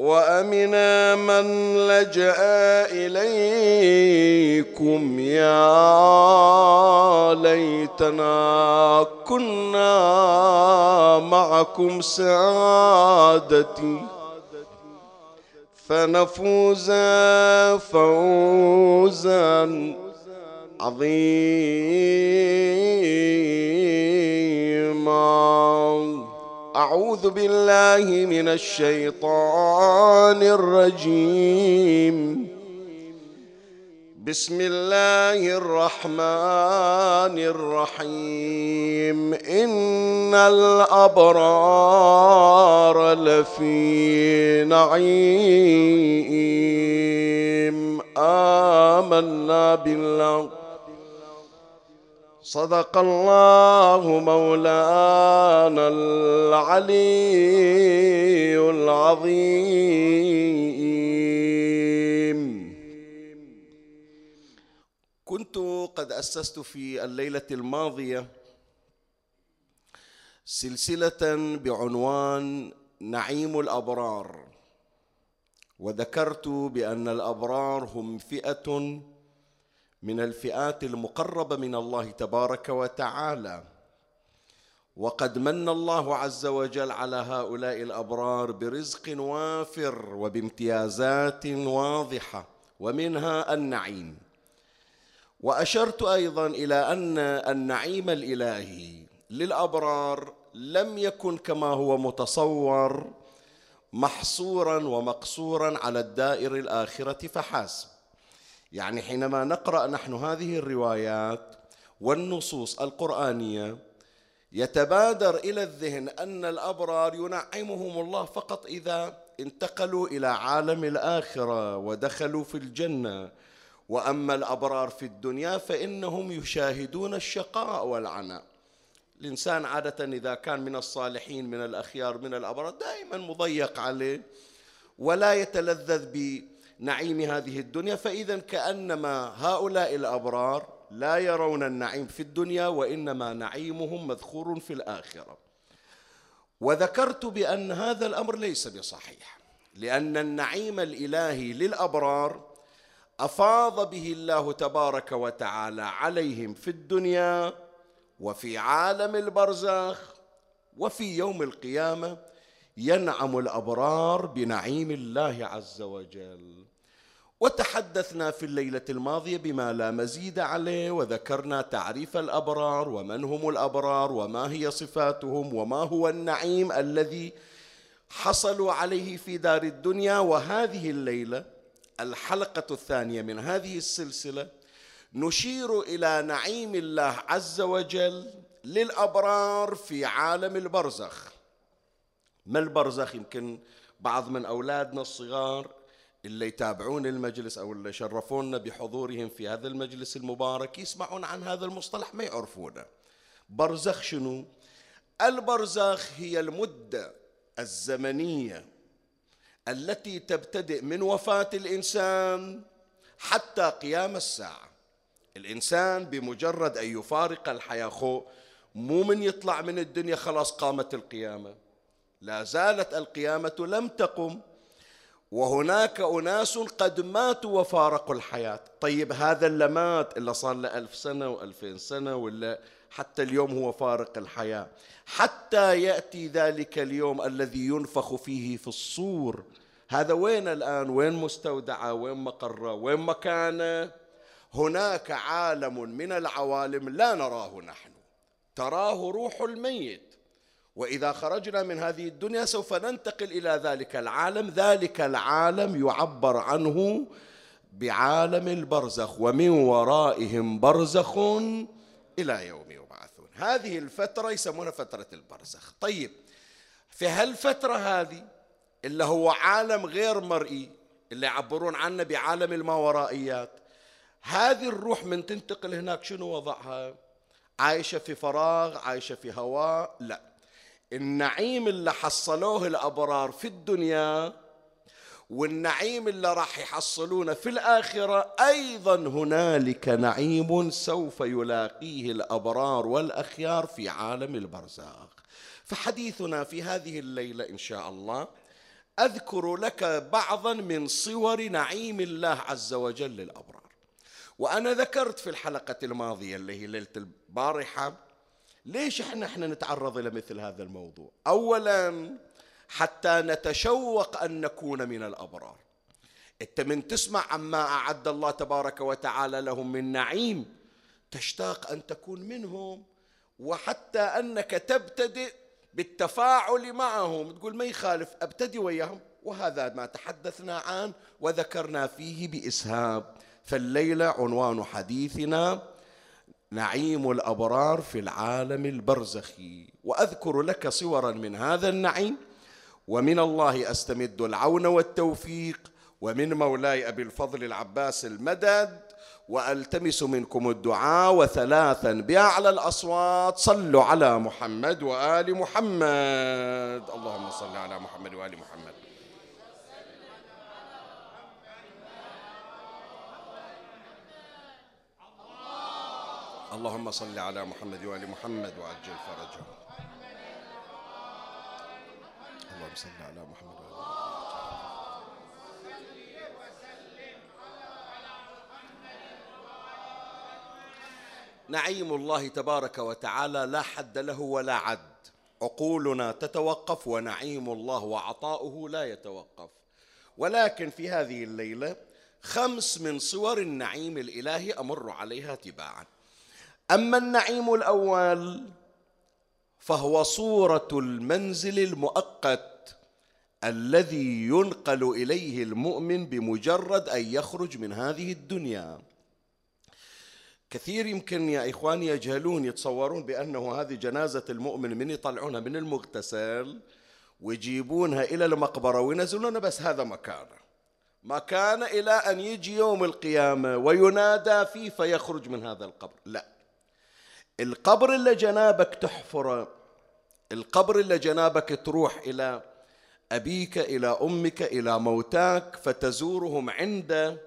وأمنا من لجأ إليكم يا ليتنا كنا معكم سعادتي. فنفوز فوزا عظيما. أعوذ بالله من الشيطان الرجيم. بسم الله الرحمن الرحيم. إن الأبرار لفي نعيم. آمنا بالله. صدق الله مولانا العلي العظيم. كنت قد أسست في الليلة الماضية سلسلة بعنوان نعيم الأبرار وذكرت بأن الأبرار هم فئة من الفئات المقربة من الله تبارك وتعالى. وقد من الله عز وجل على هؤلاء الأبرار برزق وافر وبامتيازات واضحة ومنها النعيم. وأشرت أيضا إلى أن النعيم الإلهي للأبرار لم يكن كما هو متصور محصورا ومقصورا على الدائر الآخرة فحسب. يعني حينما نقرأ نحن هذه الروايات والنصوص القرآنية يتبادر إلى الذهن أن الأبرار ينعمهم الله فقط إذا انتقلوا إلى عالم الآخرة ودخلوا في الجنة. وأما الأبرار في الدنيا فإنهم يشاهدون الشقاء والعناء. الإنسان عادة إذا كان من الصالحين من الأخيار من الأبرار دائما مضيق عليه ولا يتلذذ بنعيم هذه الدنيا فإذا كأنما هؤلاء الأبرار لا يرون النعيم في الدنيا وإنما نعيمهم مذخور في الآخرة. وذكرت بأن هذا الأمر ليس بصحيح لأن النعيم الإلهي للأبرار أفاض به الله تبارك وتعالى عليهم في الدنيا وفي عالم البرزخ وفي يوم القيامة ينعم الأبرار بنعيم الله عز وجل. وتحدثنا في الليلة الماضية بما لا مزيد عليه وذكرنا تعريف الأبرار ومن هم الأبرار وما هي صفاتهم وما هو النعيم الذي حصلوا عليه في دار الدنيا. وهذه الليلة الحلقة الثانية من هذه السلسلة نشير إلى نعيم الله عز وجل للأبرار في عالم البرزخ. ما البرزخ؟ يمكن بعض من أولادنا الصغار اللي يتابعون المجلس أو اللي شرفونا بحضورهم في هذا المجلس المبارك يسمعون عن هذا المصطلح ما يعرفونه. برزخ شنو؟ البرزخ هي المدة الزمنية التي تبتدئ من وفاة الإنسان حتى قيام الساعة. الإنسان بمجرد أن يفارق الحياة خو مو من يطلع من الدنيا خلاص قامت القيامة. لا زالت القيامة لم تقم وهناك أناس قد ماتوا وفارقوا الحياة. طيب هذا اللي مات إلا صار له ألف سنة وألفين سنة ولا حتى اليوم هو فارق الحياة. حتى يأتي ذلك اليوم الذي ينفخ فيه في الصور. هذا وين الآن؟ وين مستودعة؟ وين مقرة؟ وين مكانة؟ هناك عالم من العوالم لا نراه نحن. تراه روح الميت. وإذا خرجنا من هذه الدنيا سوف ننتقل إلى ذلك العالم. ذلك العالم يعبر عنه بعالم البرزخ ومن ورائهم برزخ إلى يوم يبعثون. هذه الفترة يسمونها فترة البرزخ. طيب في هالفترة هذه اللي هو عالم غير مرئي اللي يعبرون عنه بعالم الماورائيات هذه الروح من تنتقل هناك شنو وضعها؟ عايشة في فراغ عايشة في هواء؟ لا. النعيم اللي حصلوه الأبرار في الدنيا والنعيم اللي راح يحصلونه في الآخرة أيضا هنالك نعيم سوف يلاقيه الأبرار والأخيار في عالم البرزاخ فحديثنا في هذه الليلة إن شاء الله أذكر لك بعضا من صور نعيم الله عز وجل للأبرار. وأنا ذكرت في الحلقة الماضية اللي هي ليلة البارحة ليش إحنا إحنا نتعرض إلى مثل هذا الموضوع؟ أولا حتى نتشوق أن نكون من الأبرار. أنت من تسمع عما أعد الله تبارك وتعالى لهم من نعيم تشتاق أن تكون منهم وحتى أنك تبتدئ بالتفاعل معهم. تقول ما يخالف أبتدي وياهم. وهذا ما تحدثنا عنه وذكرنا فيه بإسهاب. فالليلة عنوان حديثنا نعيم الأبرار في العالم البرزخي وأذكر لك صورا من هذا النعيم ومن الله أستمد العون والتوفيق ومن مولاي أبي الفضل العباس المدد وألتمس منكم الدعاء وثلاثا بأعلى الأصوات. صلوا على محمد وآل محمد. اللهم صل على محمد وآل محمد. اللهم صل على محمد وآل محمد وعجل فرجه اللهم صل على محمد وآل نعيم الله تبارك وتعالى لا حد له ولا عد. عقولنا تتوقف ونعيم الله وعطاؤه لا يتوقف. ولكن في هذه الليلة خمس من صور النعيم الإلهي أمر عليها تباعا. أما النعيم الأول فهو صورة المنزل المؤقت الذي ينقل إليه المؤمن بمجرد أن يخرج من هذه الدنيا. كثير يمكن يا إخواني يجهلون يتصورون بأنه هذه جنازة المؤمن من يطلعونها من المغتسل ويجيبونها إلى المقبرة وينزلونها بس هذا مكانه مكان إلى أن يجي يوم القيامة وينادى فيه فيخرج من هذا القبر. لا. القبر اللي جنابك تحفره القبر اللي جنابك تروح إلى أبيك إلى أمك إلى موتاك فتزورهم عنده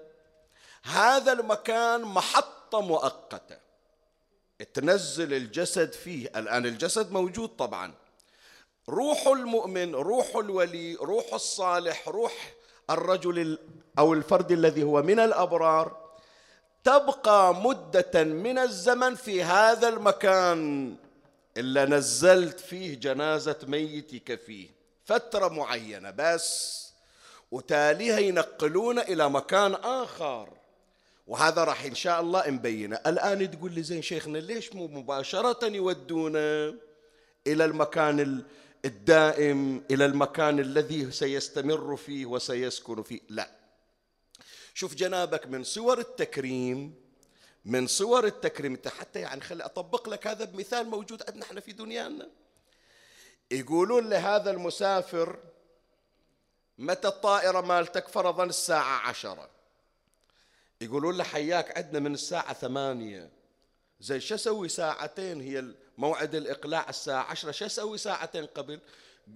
هذا المكان محطة مؤقتة. تنزل الجسد فيه. الآن الجسد موجود طبعا. روح المؤمن روح الولي روح الصالح روح الرجل أو الفرد الذي هو من الأبرار تبقى مدة من الزمن في هذا المكان. إلا نزلت فيه جنازة ميتك فيه فترة معينة بس. وتاليها ينقلون إلى مكان آخر. وهذا راح إن شاء الله نبينه. الآن تقول لي زين شيخنا ليش مو مباشرة يودونا إلى المكان الدائم إلى المكان الذي سيستمر فيه وسيسكن فيه؟ لا. شوف جنابك من صور التكريم من صور التكريم حتى يعني خلي أطبق لك هذا بمثال موجود عندنا إحنا في دنيانا. يقولون لهذا المسافر متى الطائرة مالتك فرضا الساعة عشرة؟ يقولون له حياك عندنا من الساعة ثمانية. زي شو أسوي ساعتين؟ هي موعد الإقلاع الساعة عشرة. شو أسوي ساعتين قبل؟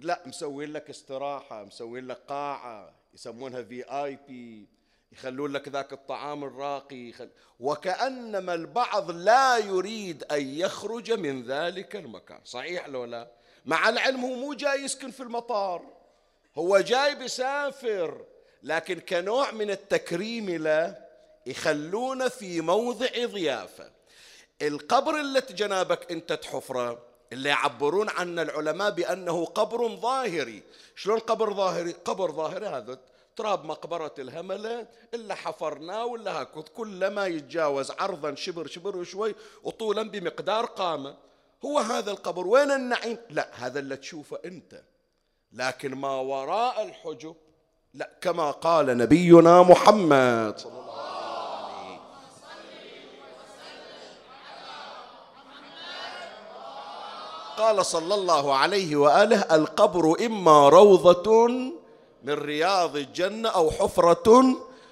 لا مسوين لك استراحة مسوين لك قاعة يسمونها في اي بي يخلون لك ذاك الطعام الراقي. يخل... وكأنما البعض لا يريد أن يخرج من ذلك المكان. صحيح لو لا؟ مع العلم هو مو جاي يسكن في المطار. هو جاي بيسافر. لكن كنوع من التكريم له يخلونه في موضع ضيافة. القبر اللي جنابك أنت تحفره اللي يعبرون عنه العلماء بأنه قبر ظاهري. شلون قبر ظاهري؟ قبر ظاهري هذا تراب مقبرة الهملة إلا حفرناه ولا هكذا كلما يتجاوز عرضا شبر شبر وشوي وطولا بمقدار قامة هو هذا القبر وين النعيم؟ لا هذا اللي تشوفه أنت. لكن ما وراء الحجب لا كما قال نبينا محمد. صلى الله عليه قال صلى الله عليه وآله القبر إما روضة من رياض الجنة أو حفرة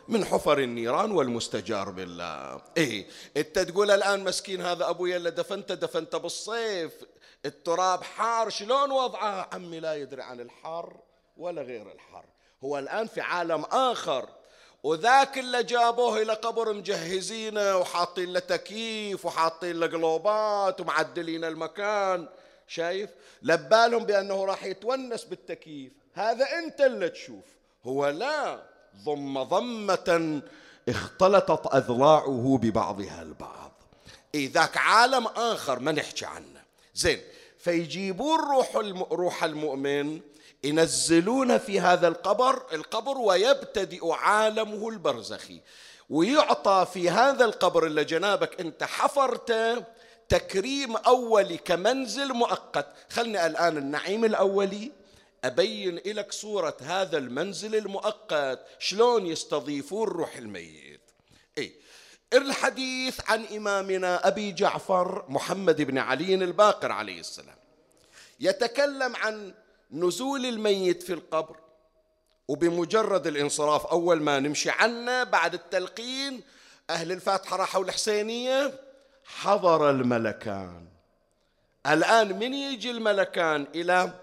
من حفر النيران والمستجار بالله. إيه إنت تقول الآن مسكين هذا ابويا اللي دفنته دفنته بالصيف. التراب حار شلون وضعه؟ عمي لا يدري عن الحر ولا غير الحر. هو الآن في عالم آخر. وذاك اللي جابوه إلى قبر مجهزينه وحاطين له تكييف وحاطين له قلوبات ومعدلين المكان. شايف؟ لبالهم بأنه راح يتونس بالتكييف. هذا أنت اللي تشوف. هو لا ضم ضمة اختلطت أذراعه ببعضها البعض. إيه ذاك عالم آخر ما نحكي عنه. زين فيجيبون روح روح المؤمن ينزلون في هذا القبر القبر ويبتدئ عالمه البرزخي. ويعطى في هذا القبر اللي جنابك أنت حفرته تكريم أولي كمنزل مؤقت. خلني الآن النعيم الأولي. أبين لك صورة هذا المنزل المؤقت. شلون يستضيفون روح الميت؟ اي الحديث عن إمامنا أبي جعفر محمد بن علي الباقر عليه السلام. يتكلم عن نزول الميت في القبر. وبمجرد الانصراف أول ما نمشي عنه بعد التلقين أهل الفاتحة راحوا الحسينية حضر الملكان. الآن من يجي الملكان إلى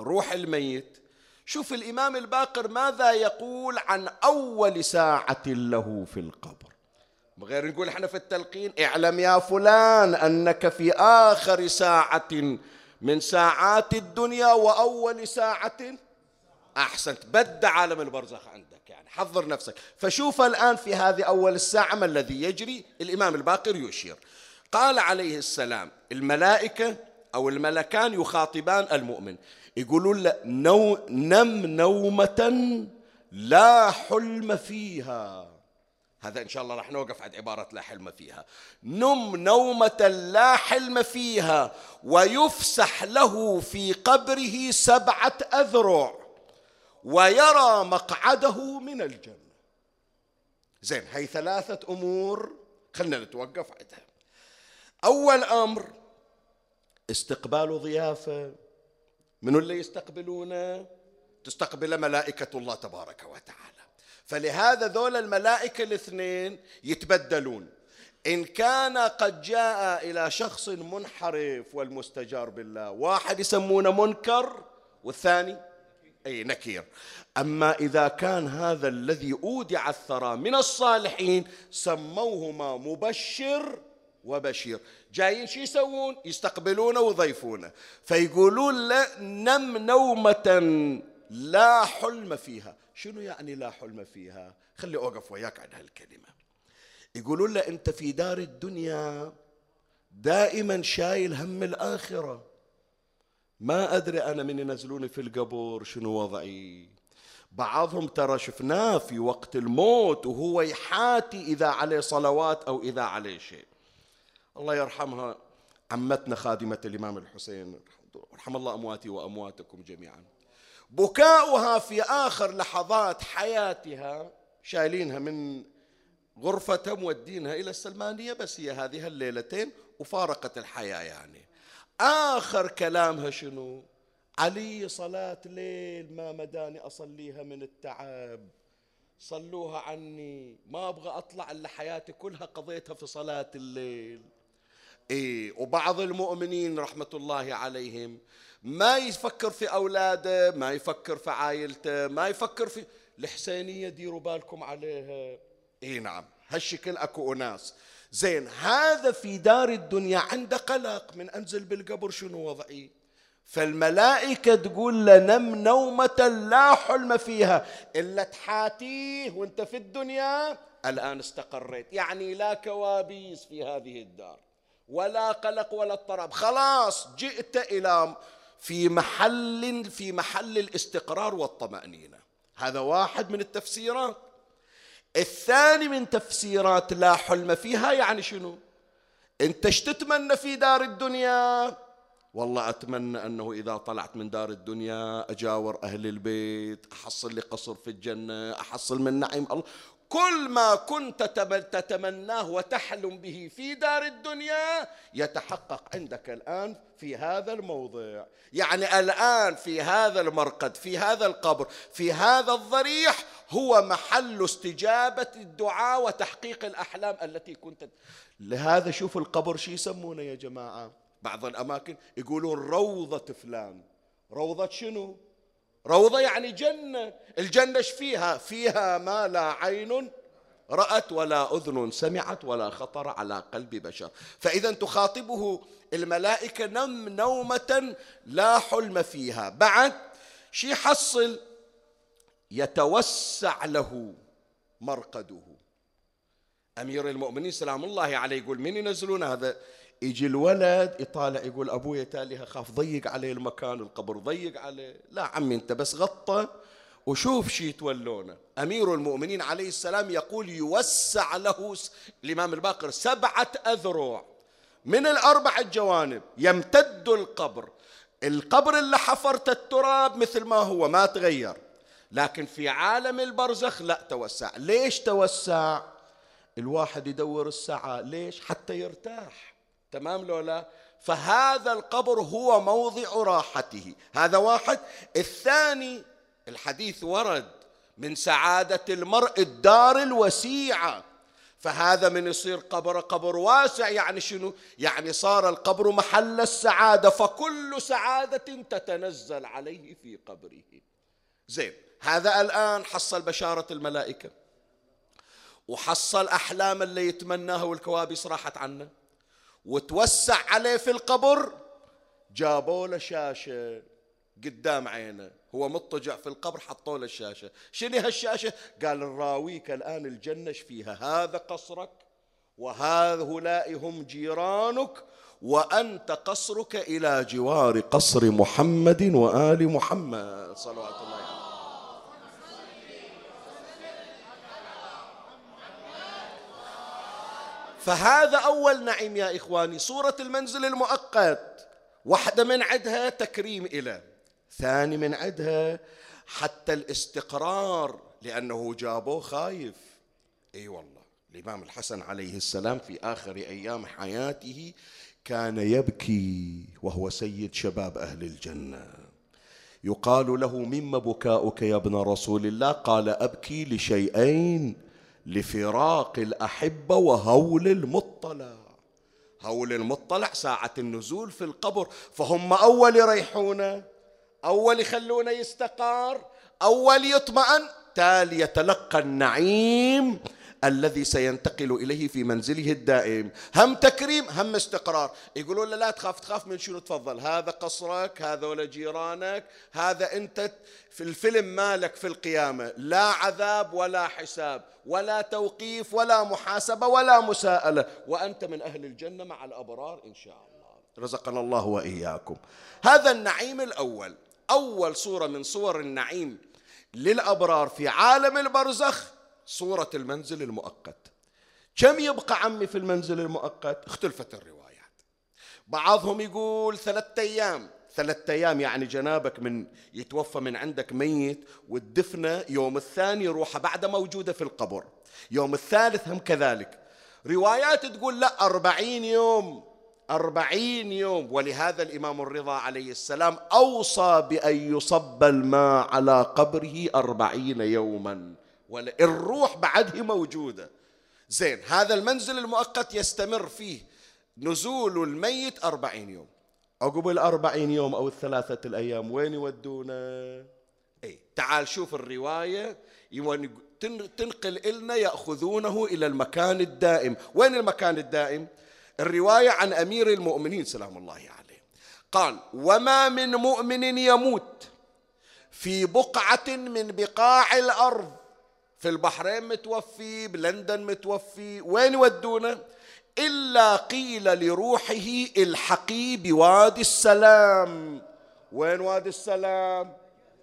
روح الميت. شوف الإمام الباقر ماذا يقول عن أول ساعة له في القبر. غير نقول إحنا في التلقين اعلم يا فلان أنك في آخر ساعة من ساعات الدنيا وأول ساعة. أحسنت. بد عالم البرزخ عندك يعني. حضر نفسك. فشوف الآن في هذه أول الساعة ما الذي يجري. الإمام الباقر يشير. قال عليه السلام الملائكة أو الملكان يخاطبان المؤمن. يقولون له نو نم نومة لا حلم فيها. هذا إن شاء الله راح نوقف عند عبارة لا حلم فيها. نم نومة لا حلم فيها ويفسح له في قبره سبعة أذرع ويرى مقعده من الجنة. زين هي ثلاثة أمور. خلنا نتوقف عندها أول أمر استقبال ضيافة. من اللي يستقبلونه تستقبل ملائكة الله تبارك وتعالى. فلهذا ذول الملائكة الاثنين يتبدلون. إن كان قد جاء إلى شخص منحرف والمستجار بالله واحد يسمونه منكر والثاني أي نكير. أما إذا كان هذا الذي أودع الثرى من الصالحين سموهما مبشر وبشير. جايين شو يسوون؟ يستقبلونه ويضيفونه فيقولون له نم نومة لا حلم فيها. شنو يعني لا حلم فيها؟ خلي أوقف وياك عن هالكلمة. يقولون له أنت في دار الدنيا دائما شايل هم الآخرة. ما أدري أنا من ينزلوني في القبر شنو وضعي. بعضهم ترى شفناه في وقت الموت وهو يحاتي إذا عليه صلوات أو إذا عليه شيء. الله يرحمها عمتنا خادمة الإمام الحسين. رحم الله أمواتي وأمواتكم جميعا. بكاؤها في آخر لحظات حياتها شايلينها من غرفتها مودينها إلى السلمانية بس هي هذه الليلتين وفارقت الحياة يعني. آخر كلامها شنو؟ علي صلاة ليل ما مداني أصليها من التعب. صلوها عني ما أبغى أطلع إلا حياتي كلها قضيتها في صلاة الليل. إيه وبعض المؤمنين رحمة الله عليهم ما يفكر في أولاده ما يفكر في عائلته ما يفكر في الحسينية ديروا بالكم عليها. اي نعم هالشكل أكو أناس. زين هذا في دار الدنيا عنده قلق من أنزل بالقبر شنو وضعي؟ فالملائكة تقول له نم نومة لا حلم فيها إلا تحاتيه وأنت في الدنيا. الآن استقريت يعني لا كوابيس في هذه الدار. ولا قلق ولا اضطراب. خلاص جئت إلى في محل في محل الاستقرار والطمأنينة. هذا واحد من التفسيرات. الثاني من تفسيرات لا حلم فيها يعني شنو؟ أنت إيش تتمنى في دار الدنيا؟ والله أتمنى أنه إذا طلعت من دار الدنيا أجاور أهل البيت أحصل لي قصر في الجنة أحصل من نعيم الله. كل ما كنت تتمناه وتحلم به في دار الدنيا يتحقق عندك الآن في هذا الموضع. يعني الآن في هذا المرقد في هذا القبر في هذا الضريح هو محل استجابة الدعاء وتحقيق الأحلام التي كنت لهذا شوف القبر شو يسمونه يا جماعة. بعض الأماكن يقولون روضة فلان. روضة شنو؟ روضة يعني جنة. الجنة إيش فيها؟ فيها ما لا عين رأت ولا أذن سمعت ولا خطر على قلب بشر. فإذا تخاطبه الملائكة نم نومة لا حلم فيها. بعد شي حصل يتوسع له مرقده. أمير المؤمنين سلام الله عليه يقول من ينزلون هذا يجي الولد يطالع يقول أبويا تالي خاف ضيق عليه المكان القبر ضيق عليه. لا عمي أنت بس غطى وشوف شي تولونه أمير المؤمنين عليه السلام يقول يوسع له الإمام الباقر سبعة أذرع من الأربع الجوانب يمتد القبر. القبر اللي حفرت التراب مثل ما هو ما تغير. لكن في عالم البرزخ لا توسع. ليش توسع؟ الواحد يدور الساعة ليش؟ حتى يرتاح. تمام لولا فهذا القبر هو موضع راحته. هذا واحد. الثاني الحديث ورد من سعادة المرء الدار الوسيعة. فهذا من يصير قبر قبر واسع. يعني شنو؟ يعني صار القبر محل السعادة فكل سعادة تتنزل عليه في قبره. زين هذا الآن حصل بشارة الملائكة. وحصل أحلام اللي يتمناها والكوابيس راحت عنه. وتوسع عليه في القبر جابوا له شاشة قدام عينه. هو مضطجع في القبر حطوا له الشاشة. شنو هالشاشة قال نراويك الآن الجنة فيها؟ هذا قصرك وهؤلاء هم جيرانك وأنت قصرك إلى جوار قصر محمد وآل محمد. صلوات الله عليه. فهذا أول نعيم يا إخواني صورة المنزل المؤقت. واحدة من عدها تكريم إلى ثاني من عدها حتى الاستقرار لأنه جابوه خايف. أي أيوة والله الإمام الحسن عليه السلام في آخر أيام حياته كان يبكي وهو سيد شباب أهل الجنة. يقال له مما بكاؤك يا ابن رسول الله؟ قال أبكي لشيئين. لفراق الأحبة وهول المطلع. هول المطلع ساعة النزول في القبر فهم أول يريحونه أول يخلونه يستقار أول يطمئن تالي يتلقى النعيم. الذي سينتقل إليه في منزله الدائم. هم تكريم هم استقرار. يقولون له لا تخاف تخاف من شنو؟ تفضل. هذا قصرك هذا جيرانك هذا أنت في الفيلم مالك في القيامة. لا عذاب ولا حساب ولا توقيف ولا محاسبة ولا مساءلة. وأنت من أهل الجنة مع الأبرار إن شاء الله. رزقنا الله وإياكم. هذا النعيم الأول. أول صورة من صور النعيم للأبرار في عالم البرزخ صورة المنزل المؤقت. كم يبقى عمي في المنزل المؤقت؟ اختلفت الروايات. بعضهم يقول ثلاثة أيام. ثلاثة أيام يعني جنابك من يتوفى من عندك ميت والدفنة يوم الثاني روحه بعد موجودة في القبر. يوم الثالث هم كذلك. روايات تقول لا أربعين يوم. أربعين يوم. ولهذا الإمام الرضا عليه السلام أوصى بأن يصب الماء على قبره أربعين يوما. الروح بعده موجودة. زين هذا المنزل المؤقت يستمر فيه نزول الميت أربعين يوم. عقب الأربعين يوم أو الثلاثة الأيام وين يودونا اي تعال شوف الرواية. تنقل إلنا يأخذونه إلى المكان الدائم. وين المكان الدائم؟ الرواية عن أمير المؤمنين سلام الله عليه. قال وما من مؤمن يموت في بقعة من بقاع الأرض في البحرين متوفي بلندن متوفي. وين يودونه إلا قيل لروحه الحقي بوادي السلام. وين وادي السلام؟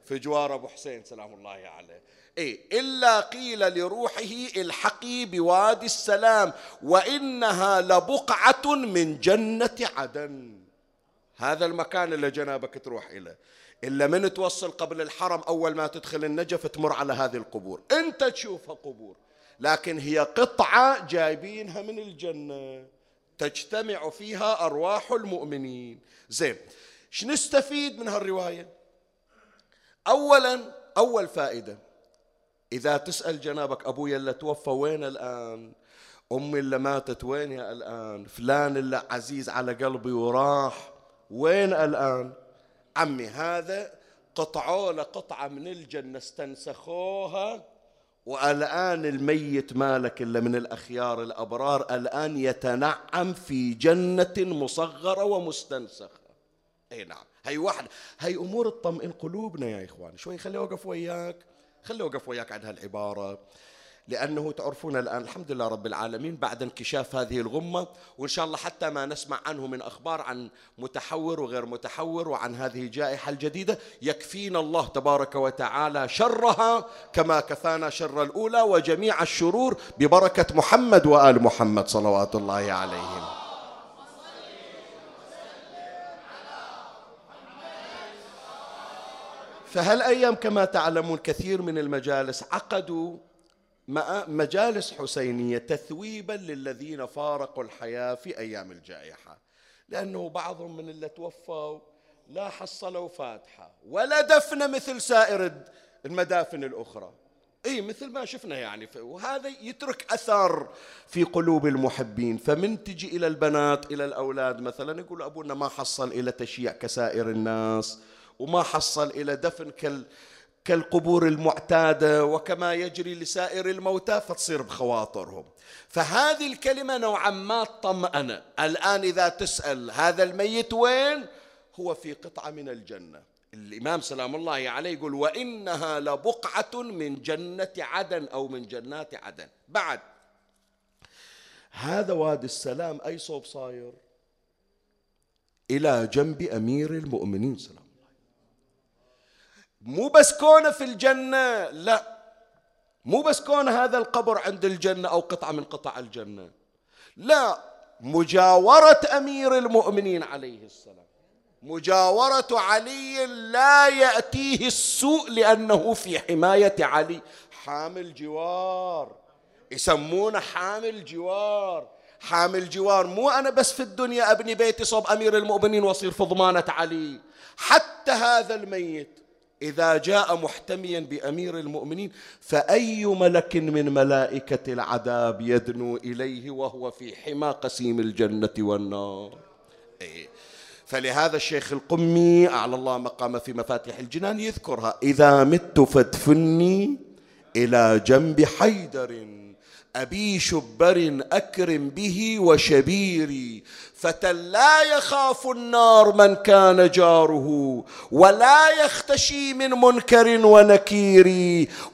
في جوار أبو حسين سلام الله عليه. إيه إلا قيل لروحه الحقي بوادي السلام وإنها لبقعة من جنة عدن. هذا المكان اللي جنابك تروح إليه. إلا من توصل قبل الحرم أول ما تدخل النجف تمر على هذه القبور. أنت تشوفها قبور لكن هي قطعة جايبينها من الجنة. تجتمع فيها أرواح المؤمنين. زين شنو نستفيد من هالرواية؟ أولا أول فائدة إذا تسأل جنابك أبويا اللي توفى وين الآن؟ أمي اللي ماتت وين يا الآن؟ فلان اللي عزيز على قلبي وراح وين الآن؟ عمي هذا قطعوا له قطعة من الجنة استنسخوها والآن الميت مالك إلا من الأخيار الأبرار الآن يتنعم في جنة مصغرة ومستنسخة. أي نعم. هي واحدة هي أمور تطمئن قلوبنا يا إخوان شوي خلي أوقف وياك خلي أوقف وياك عند هالعبارة. لأنه تعرفون الآن الحمد لله رب العالمين بعد انكشاف هذه الغمة وإن شاء الله حتى ما نسمع عنه من أخبار عن متحور وغير متحور وعن هذه الجائحة الجديدة يكفينا الله تبارك وتعالى شرها كما كفانا شر الأولى وجميع الشرور ببركة محمد وآل محمد صلوات الله عليهم. فهالأيام كما تعلمون كثير من المجالس عقدوا مجالس حسينية تثويبا للذين فارقوا الحياة في أيام الجائحة. لأنه بعضهم من اللي توفوا لا حصلوا فاتحة ولا دفن مثل سائر المدافن الأخرى. إي مثل ما شفنا يعني. وهذا يترك أثر في قلوب المحبين. فمن تجي إلى البنات إلى الأولاد مثلا يقول أبونا ما حصل إلى تشييع كسائر الناس وما حصل إلى دفن كال كالقبور المعتادة وكما يجري لسائر الموتى فتصير بخواطرهم. فهذه الكلمة نوعا ما طمأنة. الآن إذا تسأل هذا الميت وين؟ هو في قطعة من الجنة. الإمام سلام الله عليه يقول وإنها لبقعة من جنة عدن أو من جنات عدن. بعد. هذا وادي السلام أي صوب صاير؟ إلى جنب أمير المؤمنين سلام مو بس كونه في الجنة لا. مو بس كون هذا القبر عند الجنة أو قطعة من قطع الجنة. لا مجاورة أمير المؤمنين عليه السلام. مجاورة علي لا يأتيه السوء لأنه في حماية علي. حامل جوار. يسمونه حامل جوار. حامل جوار. مو أنا بس في الدنيا أبني بيتي صوب أمير المؤمنين وأصير في ضمانة علي. حتى هذا الميت إذا جاء محتميا بأمير المؤمنين فأي ملك من ملائكة العذاب يدنو إليه وهو في حمى قسيم الجنة والنار إيه. فلهذا الشيخ القمي أعلى الله مقام في مفاتيح الجنان يذكرها إذا مت فادفني إلى جنب حيدر أبي شبر أكرم به وشبيري فتى لا يخاف النار من كان جاره ولا يختشي من منكر ونكير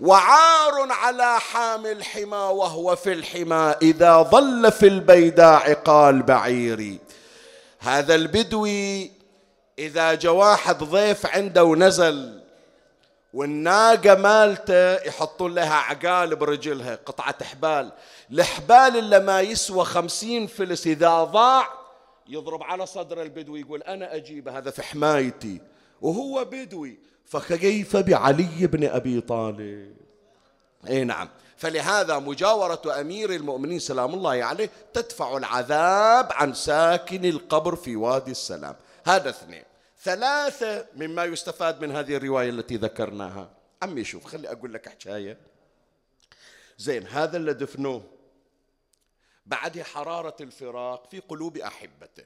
وعار على حامل الحمى وهو في الحمى إذا ظل في البيداء قال بعيري هذا البدوي إذا جاء واحد ضيف عنده ونزل والناقة مالته يحطون لها عقال برجلها قطعة حبال. الحبال اللي ما يسوى خمسين فلس إذا ضاع يضرب على صدر البدوي يقول أنا أجيبه هذا في حمايتي. وهو بدوي فكيف بعلي بن أبي طالب؟ إي نعم. فلهذا مجاورة أمير المؤمنين سلام الله عليه تدفع العذاب عن ساكن القبر في وادي السلام. هذا اثنين. ثلاثة مما يستفاد من هذه الرواية التي ذكرناها. عمي شوف خلي أقول لك حكاية. زين هذا اللي دفنوه. بعد حرارة الفراق في قلوب أحبته.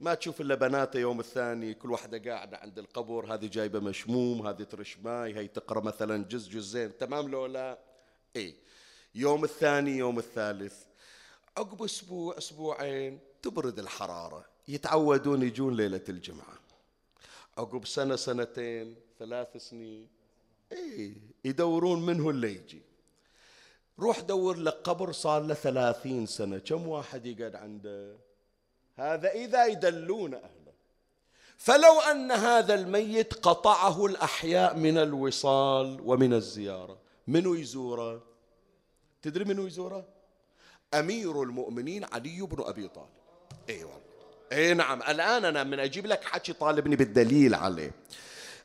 ما تشوف إلا بناته يوم الثاني كل واحدة قاعدة عند القبر هذه جايبة مشموم هذه ترش ماي هي تقرأ مثلا جزء جزئين تمام لو لا؟ اي يوم الثاني يوم الثالث. عقب أسبوع أسبوعين تبرد الحرارة. يتعودون يجون ليلة الجمعة. عقب سنة سنتين ثلاث سنين. اي يدورون منه اللي يجي. روح دور لك قبر صار له ثلاثين سنة. كم واحد يقعد عنده؟ هذا إذا يدلون أهله. فلو أن هذا الميت قطعه الأحياء من الوصال ومن الزيارة منو يزوره؟ تدري منو يزوره؟ أمير المؤمنين علي بن أبي طالب. أي والله اي نعم. الآن أنا من أجيب لك حكي طالبني بالدليل عليه.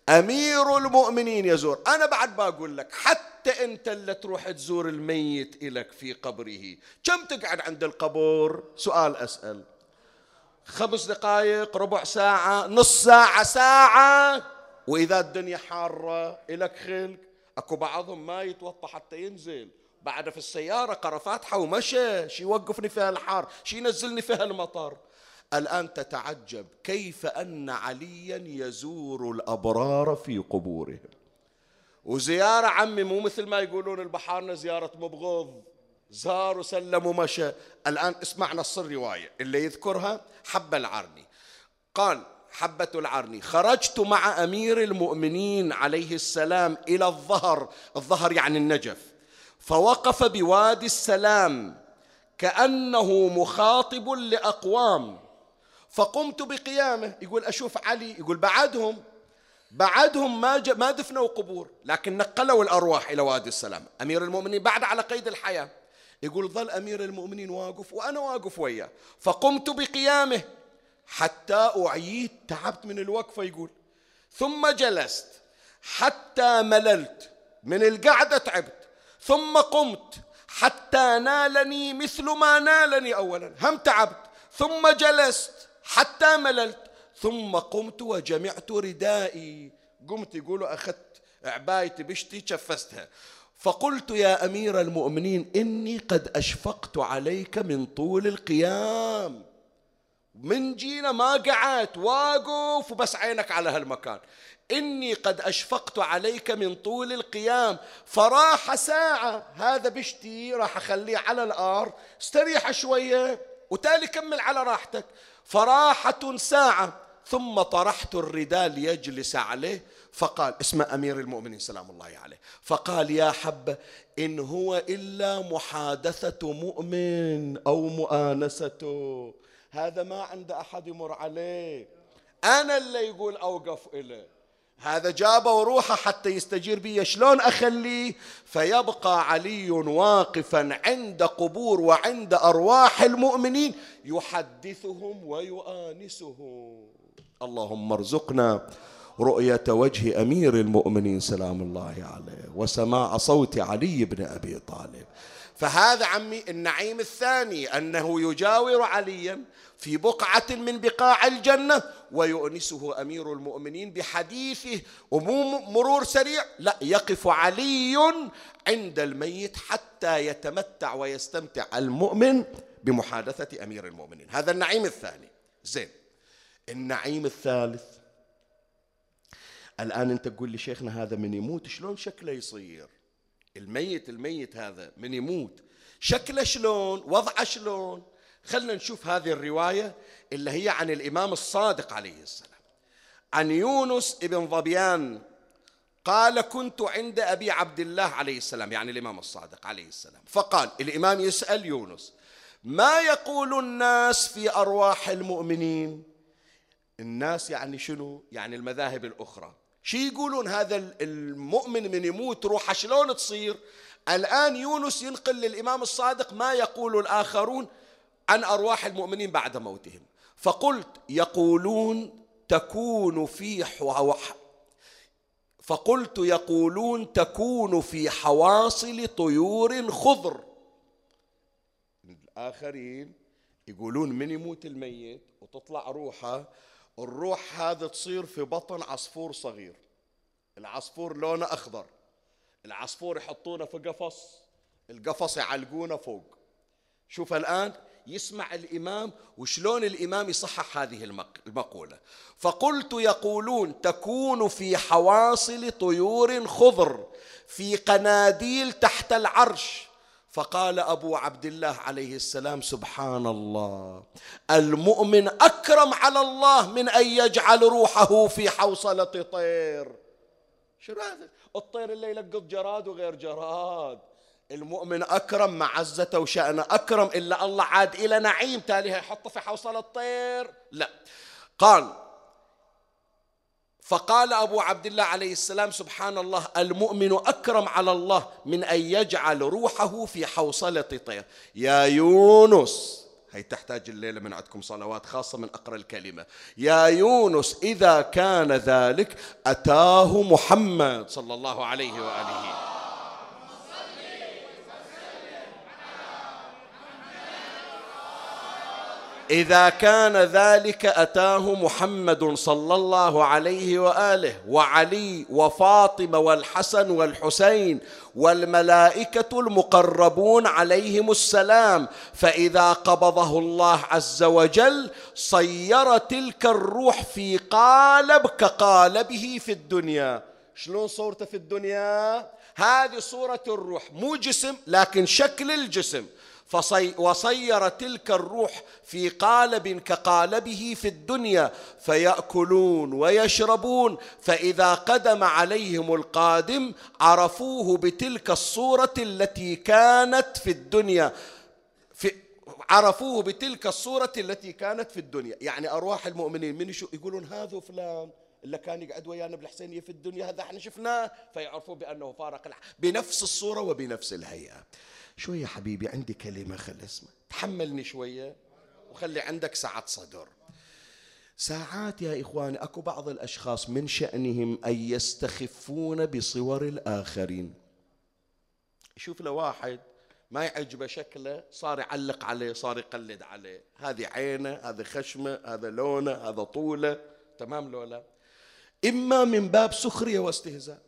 أمير المؤمنين يزور. أنا بعد بقول لك حتى أنت اللي تروح تزور الميت إلك في قبره. كم تقعد عند القبر سؤال أسأل. خمس دقائق ربع ساعة نص ساعة ساعة. وإذا الدنيا حارة إلك خلق. أكو بعضهم ما يتوطى حتى ينزل. بعد في السيارة قرا فاتحة ومشى. شي يوقفني فيها الحار شي ينزلني فيها المطر الآن تتعجب كيف أن عليا يزور الأبرار في قبورهم. وزيارة عمي مو مثل ما يقولون البحارنا زيارة مبغض زار وسلم ومشى الآن اسمع نص الرواية اللي يذكرها حب العرني. قال حبة العرني خرجت مع أمير المؤمنين عليه السلام إلى الظهر. الظهر يعني النجف. فوقف بوادي السلام كأنه مخاطب لأقوام. فقمت بقيامه. يقول أشوف علي يقول بعدهم بعدهم ما ما دفنوا قبور لكن نقلوا الأرواح إلى وادي السلام. أمير المؤمنين بعد على قيد الحياة يقول ظل أمير المؤمنين واقف وأنا واقف وياه. فقمت بقيامه حتى أعيت تعبت من الوقفة. يقول ثم جلست حتى مللت من القعدة تعبت. ثم قمت حتى نالني مثل ما نالني أولا. هم تعبت. ثم جلست حتى مللت. ثم قمت وجمعت ردائي. قمت يقولوا أخذت عبايتي بشتي شفستها. فقلت يا أمير المؤمنين إني قد أشفقت عليك من طول القيام. من جينا ما قعدت واقف وبس عينك على هالمكان. إني قد أشفقت عليك من طول القيام. فراح ساعة هذا بشتي راح أخليه على الأرض استريح شوية وتالي كمل على راحتك. فراحة ساعة ثم طرحت الرداء ليجلس عليه فقال اسم أمير المؤمنين سلام الله عليه فقال يا حبة إن هو إلا محادثة مؤمن أو مؤانسته هذا ما عند أحد يمر عليه. أنا اللي يقول أوقف إليه. هذا جابه وروحه حتى يستجير بي شلون أخليه؟ فيبقى علي واقفا عند قبور وعند أرواح المؤمنين. يحدثهم ويؤانسهم. اللهم ارزقنا رؤية وجه أمير المؤمنين سلام الله عليه وسماع صوت علي بن أبي طالب. فهذا عمي النعيم الثاني أنه يجاور عليا في بقعة من بقاع الجنة ويؤنسه أمير المؤمنين بحديثه ومو مرور سريع لا يقف علي عند الميت حتى يتمتع ويستمتع المؤمن بمحادثة أمير المؤمنين. هذا النعيم الثاني. زين النعيم الثالث. الآن أنت تقول لي شيخنا هذا من يموت شلون شكله يصير؟ الميت الميت هذا من يموت. شكله شلون؟ وضعه شلون؟ خلنا نشوف هذه الرواية اللي هي عن الإمام الصادق عليه السلام. عن يونس ابن ظبيان قال كنت عند أبي عبد الله عليه السلام. يعني الإمام الصادق عليه السلام. فقال الإمام يسأل يونس ما يقول الناس في أرواح المؤمنين؟ الناس يعني شنو؟ يعني المذاهب الأخرى. شي يقولون هذا المؤمن من يموت روحه شلون تصير؟ الآن يونس ينقل للإمام الصادق ما يقول الآخرون عن أرواح المؤمنين بعد موتهم. فقلت يقولون تكون في فقلت يقولون تكون في حواصل طيور خضر. الآخرين يقولون من يموت الميت وتطلع روحه الروح هذا تصير في بطن عصفور صغير. العصفور لونه أخضر. العصفور يحطونه في قفص القفص يعلقونه فوق. شوف الآن يسمع الإمام وشلون الإمام يصحح هذه المقولة. فقلت يقولون تكون في حواصل طيور خضر في قناديل تحت العرش. فقال أبو عبد الله عليه السلام سبحان الله المؤمن أكرم على الله من أن يجعل روحه في حوصلة طير. شنو هذا؟ الطير اللي يلقط جراد وغير جراد. المؤمن أكرم معزته وشأنه أكرم إلا الله عاد إلى نعيم تالي يحطه في حوصلة الطير. لا. قال فقال أبو عبد الله عليه السلام سبحان الله المؤمن أكرم على الله من أن يجعل روحه في حوصلة طير. يا يونس هي تحتاج الليلة من عندكم صلوات خاصة من أقرأ الكلمة. يا يونس إذا كان ذلك أتاه محمد صلى الله عليه وآله. إذا كان ذلك أتاه محمد صلى الله عليه وآله وعلي وفاطمة والحسن والحسين والملائكة المقربون عليهم السلام فإذا قبضه الله عز وجل صير تلك الروح في قالب كقالبه في الدنيا. شلون صورته في الدنيا؟ هذه صورة الروح مو جسم لكن شكل الجسم. فصي وصير تلك الروح في قالب كقالبه في الدنيا فيأكلون ويشربون فإذا قدم عليهم القادم عرفوه بتلك الصورة التي كانت في الدنيا. في عرفوه بتلك الصورة التي كانت في الدنيا. يعني أرواح المؤمنين من شو يقولون هذا فلان اللي كان يقعد ويانا بالحسينية في الدنيا هذا إحنا شفناه فيعرفوا بأنه فارق بنفس الصورة وبنفس الهيئة. شوية حبيبي عندي كلمة خل اسمع. تحملني شوية وخلي عندك سعة صدر. ساعات يا إخواني أكو بعض الأشخاص من شأنهم أن يستخفون بصور الآخرين. يشوف له واحد ما يعجبه شكله صار يعلق عليه صار يقلد عليه. هذه عينه هذا خشمه هذا لونه هذا طوله. تمام لولا إما من باب سخرية واستهزاء.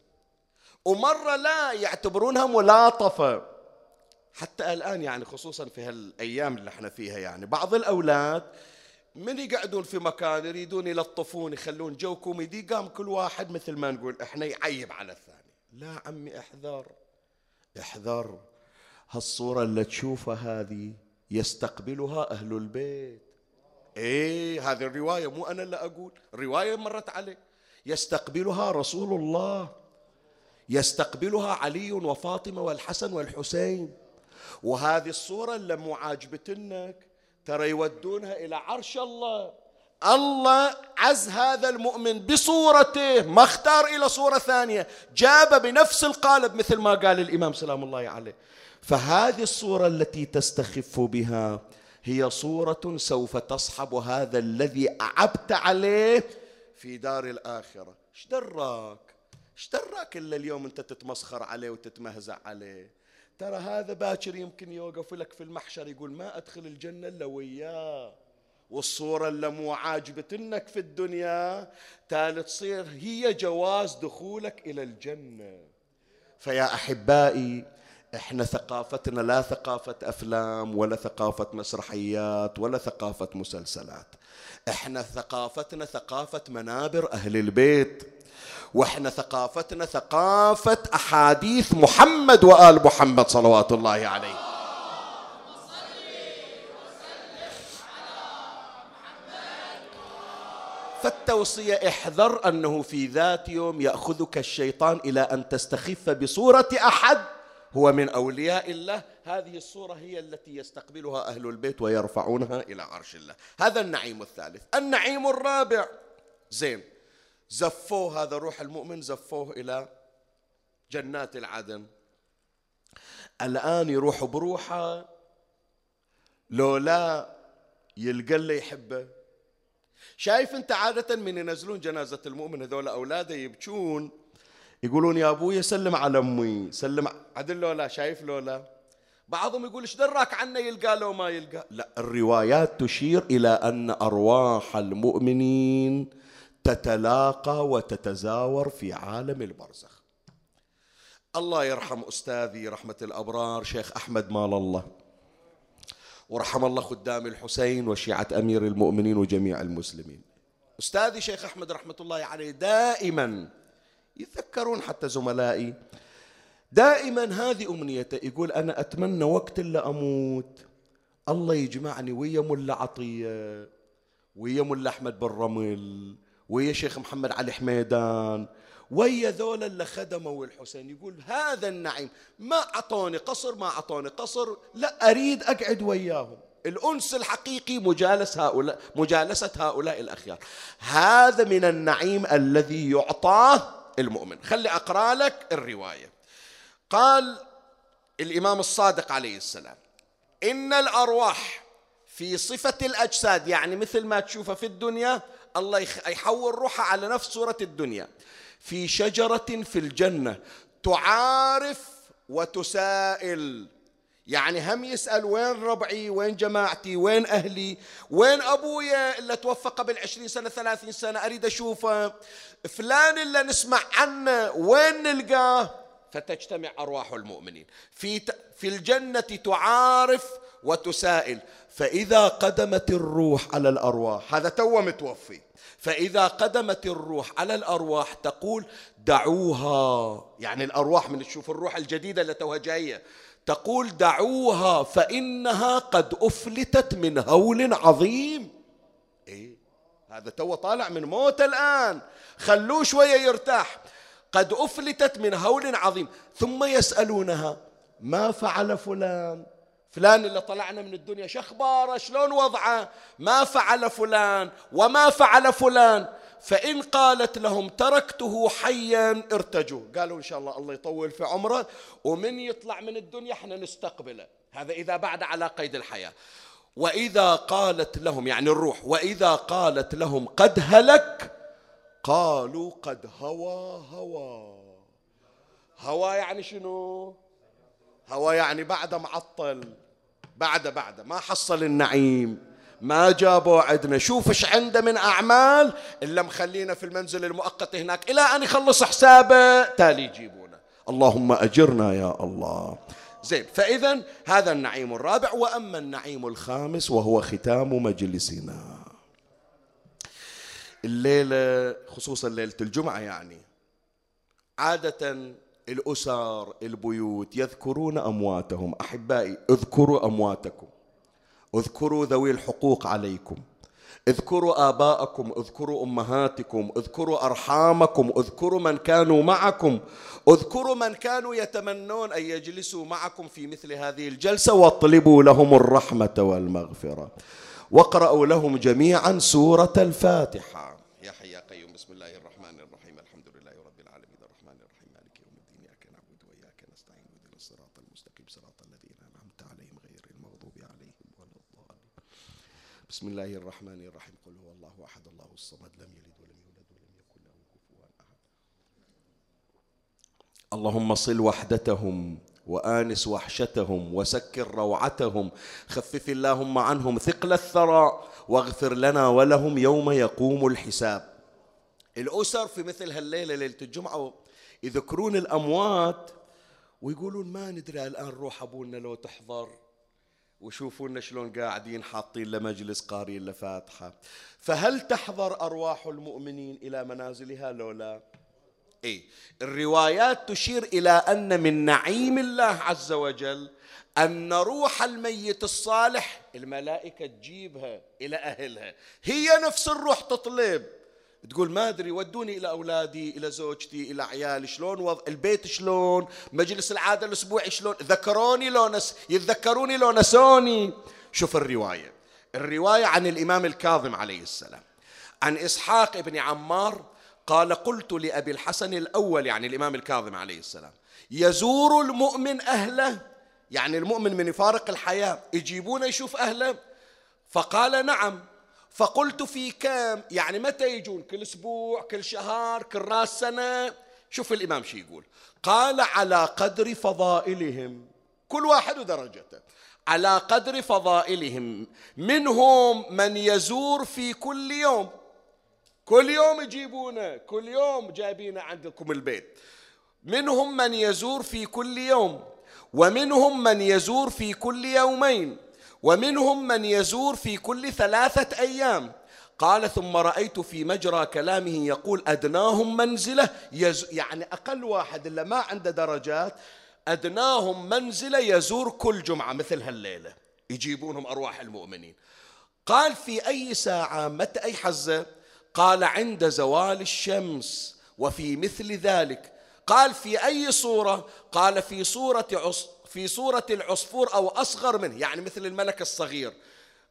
ومرة لا يعتبرونها ملاطفة. حتى الآن يعني خصوصا في هالأيام اللي إحنا فيها يعني. بعض الأولاد من يقعدون في مكان يريدون يلطفون يخلون جو كوميدي قام كل واحد مثل ما نقول إحنا يعيب على الثاني. لا عمي احذر احذر. هالصورة اللي تشوفها هذه يستقبلها أهل البيت. إيه هذه الرواية مو أنا اللي أقول الرواية مرت عليه. يستقبلها رسول الله. يستقبلها علي وفاطمة والحسن والحسين. وهذه الصورة اللي مو عاجبتنك ترى يودونها إلى عرش الله. الله عز هذا المؤمن بصورته ما اختار إلى صورة ثانية جاب بنفس القالب مثل ما قال الإمام سلام الله عليه. فهذه الصورة التي تستخف بها هي صورة سوف تصحب هذا الذي أعبت عليه في دار الآخرة. إيش دراك؟ إيش دراك إلا اليوم أنت تتمسخر عليه وتتمهزع عليه؟ ترى هذا باكر يمكن يوقف لك في المحشر يقول ما أدخل الجنة إلا وياه. والصورة اللي مو عاجبتنك في الدنيا. تالي تصير هي جواز دخولك إلى الجنة. فيا أحبائي إحنا ثقافتنا لا ثقافة أفلام ولا ثقافة مسرحيات ولا ثقافة مسلسلات. إحنا ثقافتنا ثقافة منابر أهل البيت. وإحنا ثقافتنا ثقافة أحاديث محمد وآل محمد صلوات الله عليه. فالتوصية احذر أنه في ذات يوم يأخذك الشيطان إلى أن تستخف بصورة أحد هو من أولياء الله. هذه الصورة هي التي يستقبلها أهل البيت ويرفعونها إلى عرش الله. هذا النعيم الثالث. النعيم الرابع. زين. زفوه هذا الروح المؤمن زفوه إلى جنات العدن. الآن يروح بروحه لو لا يلقى اللي يحبه. شايف أنت عادة من ينزلون جنازة المؤمن هذول أولاده يبكون يقولون يا أبوي سلم على أمي سلم عدل لو لا شايف لو لا؟ بعضهم يقول إيش دراك عنه يلقى لو ما يلقى؟ لا الروايات تشير إلى أن أرواح المؤمنين تتلاقى وتتزاور في عالم البرزخ. الله يرحم أستاذي رحمة الأبرار شيخ أحمد مال الله. ورحم الله خدام الحسين وشيعة أمير المؤمنين وجميع المسلمين. أستاذي شيخ أحمد رحمة الله عليه دائما يتذكرون حتى زملائي دائما هذه أمنيته يقول أنا أتمنى وقت اللي أموت. الله يجمعني ويا ملا عطية ويا ملا أحمد بن رمل ويا شيخ محمد علي حميدان ويا ذولا اللي خدموا الحسين يقول هذا النعيم ما أعطوني قصر ما أعطوني قصر لا أريد أقعد وياهم. الأنس الحقيقي مجالس هؤلاء مجالسة هؤلاء الأخيار. هذا من النعيم الذي يعطاه المؤمن. خلي أقرأ لك الرواية. قال الإمام الصادق عليه السلام إن الأرواح في صفة الأجساد يعني مثل ما تشوفه في الدنيا الله يحول روحها على نفس صورة الدنيا. في شجرة في الجنة تعارف وتسائل. يعني هم يسأل وين ربعي وين جماعتي وين أهلي وين أبويا اللي توفى قبل عشرين سنة ثلاثين سنة أريد أشوفه. فلان اللي نسمع عنه وين نلقاه؟ فتجتمع أرواح المؤمنين. في, في الجنة تعارف وتسائل. فإذا قدمت الروح على الأرواح هذا تو متوفي. فإذا قدمت الروح على الأرواح تقول دعوها. يعني الأرواح من تشوف الروح الجديدة اللي توها جاية. تقول دعوها فإنها قد أفلتت من هول عظيم. إيه؟ هذا تو طالع من موت الآن. خلوه شوية يرتاح. قد أفلتت من هول عظيم. ثم يسألونها ما فعل فلان؟ فلان اللي طلعنا من الدنيا شخباره شلون وضعه؟ ما فعل فلان وما فعل فلان. فإن قالت لهم تركته حيا ارتجوا. قالوا إن شاء الله الله يطول في عمره ومن يطلع من الدنيا إحنا نستقبله. هذا إذا بعد على قيد الحياة. وإذا قالت لهم يعني الروح وإذا قالت لهم قد هلك قالوا قد هوى هوى. هوى يعني شنو؟ هوى يعني بعد معطل. بعد بعد. ما حصل النعيم. ما جابوا عندنا شوف إيش عنده من أعمال إلا مخلينا في المنزل المؤقت هناك. إلى أن يخلص حسابه تالي يجيبونه. اللهم أجرنا يا الله. زين فإذا هذا النعيم الرابع. وأما النعيم الخامس وهو ختام مجلسنا. الليلة خصوصا ليلة الجمعة يعني عادة الأسر البيوت يذكرون أمواتهم. أحبائي اذكروا أمواتكم. اذكروا ذوي الحقوق عليكم. اذكروا آباءكم اذكروا أمهاتكم. اذكروا أرحامكم. اذكروا من كانوا معكم. اذكروا من كانوا يتمنون أن يجلسوا معكم في مثل هذه الجلسة. واطلبوا لهم الرحمة والمغفرة. واقرأوا لهم جميعا سورة الفاتحة يا حي يا قيوم بسم الله الرحمن الرحيم الحمد لله رب العالمين الرحمن الرحيم مالك يوم الدين إياك نعبد وإياك نستعين اهدنا الصراط المستقيم صراط الذين أنعمت عليهم غير المغضوب عليهم ولا الضالين بسم الله الرحمن الرحيم. قل هو الله أحد الله الصمد لم يلد ولم يولد ولم يكن له كفوا أحد. اللهم صل وحدتهم وآنس وحشتهم وسكر روعتهم. خفف اللهم عنهم ثقل الثرى واغفر لنا ولهم يوم يقوم الحساب. الأسر في مثل هالليلة ليلة الجمعة يذكرون الأموات ويقولون ما ندري الآن روح أبونا لو تحضر. وشوفونا شلون قاعدين حاطين لمجلس قارين لفاتحة فهل تحضر أرواح المؤمنين إلى منازلها لو لا؟ إيه. الروايات تشير إلى أن من نعيم الله عز وجل أن روح الميت الصالح الملائكة تجيبها إلى أهلها. هي نفس الروح تطلب. تقول ما أدري ودوني إلى أولادي إلى زوجتي إلى عيالي شلون وضع البيت شلون مجلس العادة الأسبوعي شلون ذكروني لو نس يتذكروني لو نسوني. شوف الرواية الرواية عن الإمام الكاظم عليه السلام. عن إسحاق بن عمار قال قلت لأبي الحسن الأول يعني الإمام الكاظم عليه السلام يزور المؤمن أهله يعني المؤمن من يفارق الحياة يجيبونه يشوف أهله؟ فقال نعم. فقلت في كم يعني متى يجون؟ كل أسبوع كل شهر كل راس سنة؟ شوف الإمام شو يقول. قال على قدر فضائلهم. كل واحد ودرجته. على قدر فضائلهم. منهم من يزور في كل يوم. كل يوم يجيبونه. كل يوم جايبينه عندكم البيت. منهم من يزور في كل يوم. ومنهم من يزور في كل يومين. ومنهم من يزور في كل ثلاثة أيام. قال ثم رأيت في مجرى كلامه يقول أدناهم منزلة. يز يعني أقل واحد اللي ما عنده درجات أدناهم منزلة يزور كل جمعة مثل هالليلة يجيبونهم أرواح المؤمنين. قال في أي ساعة متى أي حزة؟ قال عند زوال الشمس وفي مثل ذلك. قال في أي صورة؟ قال في صورة في صورة العصفور أو أصغر منه يعني مثل الملك الصغير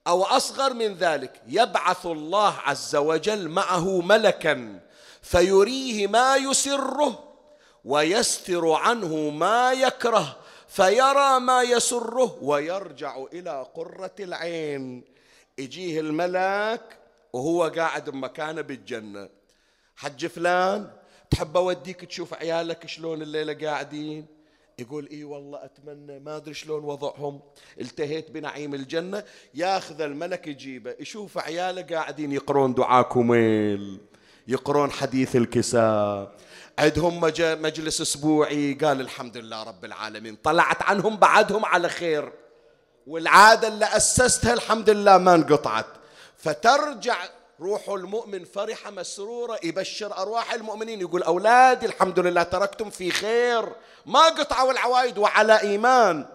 أو أصغر من ذلك يبعث الله عز وجل معه ملكا فيريه ما يسره ويستر عنه ما يكره فيرى ما يسره ويرجع إلى قرة العين. يجيه الملك وهو قاعد بمكانه بالجنة. حج فلان تحب أوديك تشوف عيالك شلون الليلة قاعدين؟ يقول إي والله أتمنى ما أدري شلون وضعهم. التهيت بنعيم الجنة ياخذ الملك يجيبه يشوف عياله قاعدين يقرون دعاء كميل يقرون حديث الكساء. عندهم مجلس أسبوعي قال الحمد لله رب العالمين. طلعت عنهم بعدهم على خير. والعادة اللي اسستها الحمد لله ما انقطعت. فترجع روح المؤمن فرح مسرورة يبشر أرواح المؤمنين يقول أولادي الحمد لله تركتم في خير ما قطعوا العوايد وعلى إيمان.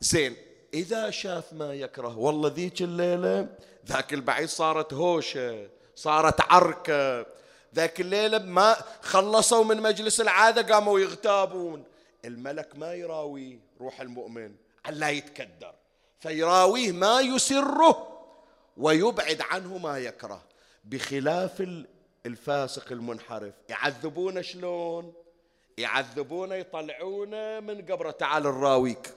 زين إذا شاف ما يكره والله ذيك الليلة ذاك البعيد صارت هوشة صارت عركة ذاك الليلة ما خلصوا من مجلس العادة قاموا يغتابون. الملك ما يراوي روح المؤمن لا يتكدر فيراويه ما يسره. ويبعد عنه ما يكره. بخلاف الفاسق المنحرف يعذبونه شلون؟ يعذبونه يطلعونه من قبره. تعال نراويك.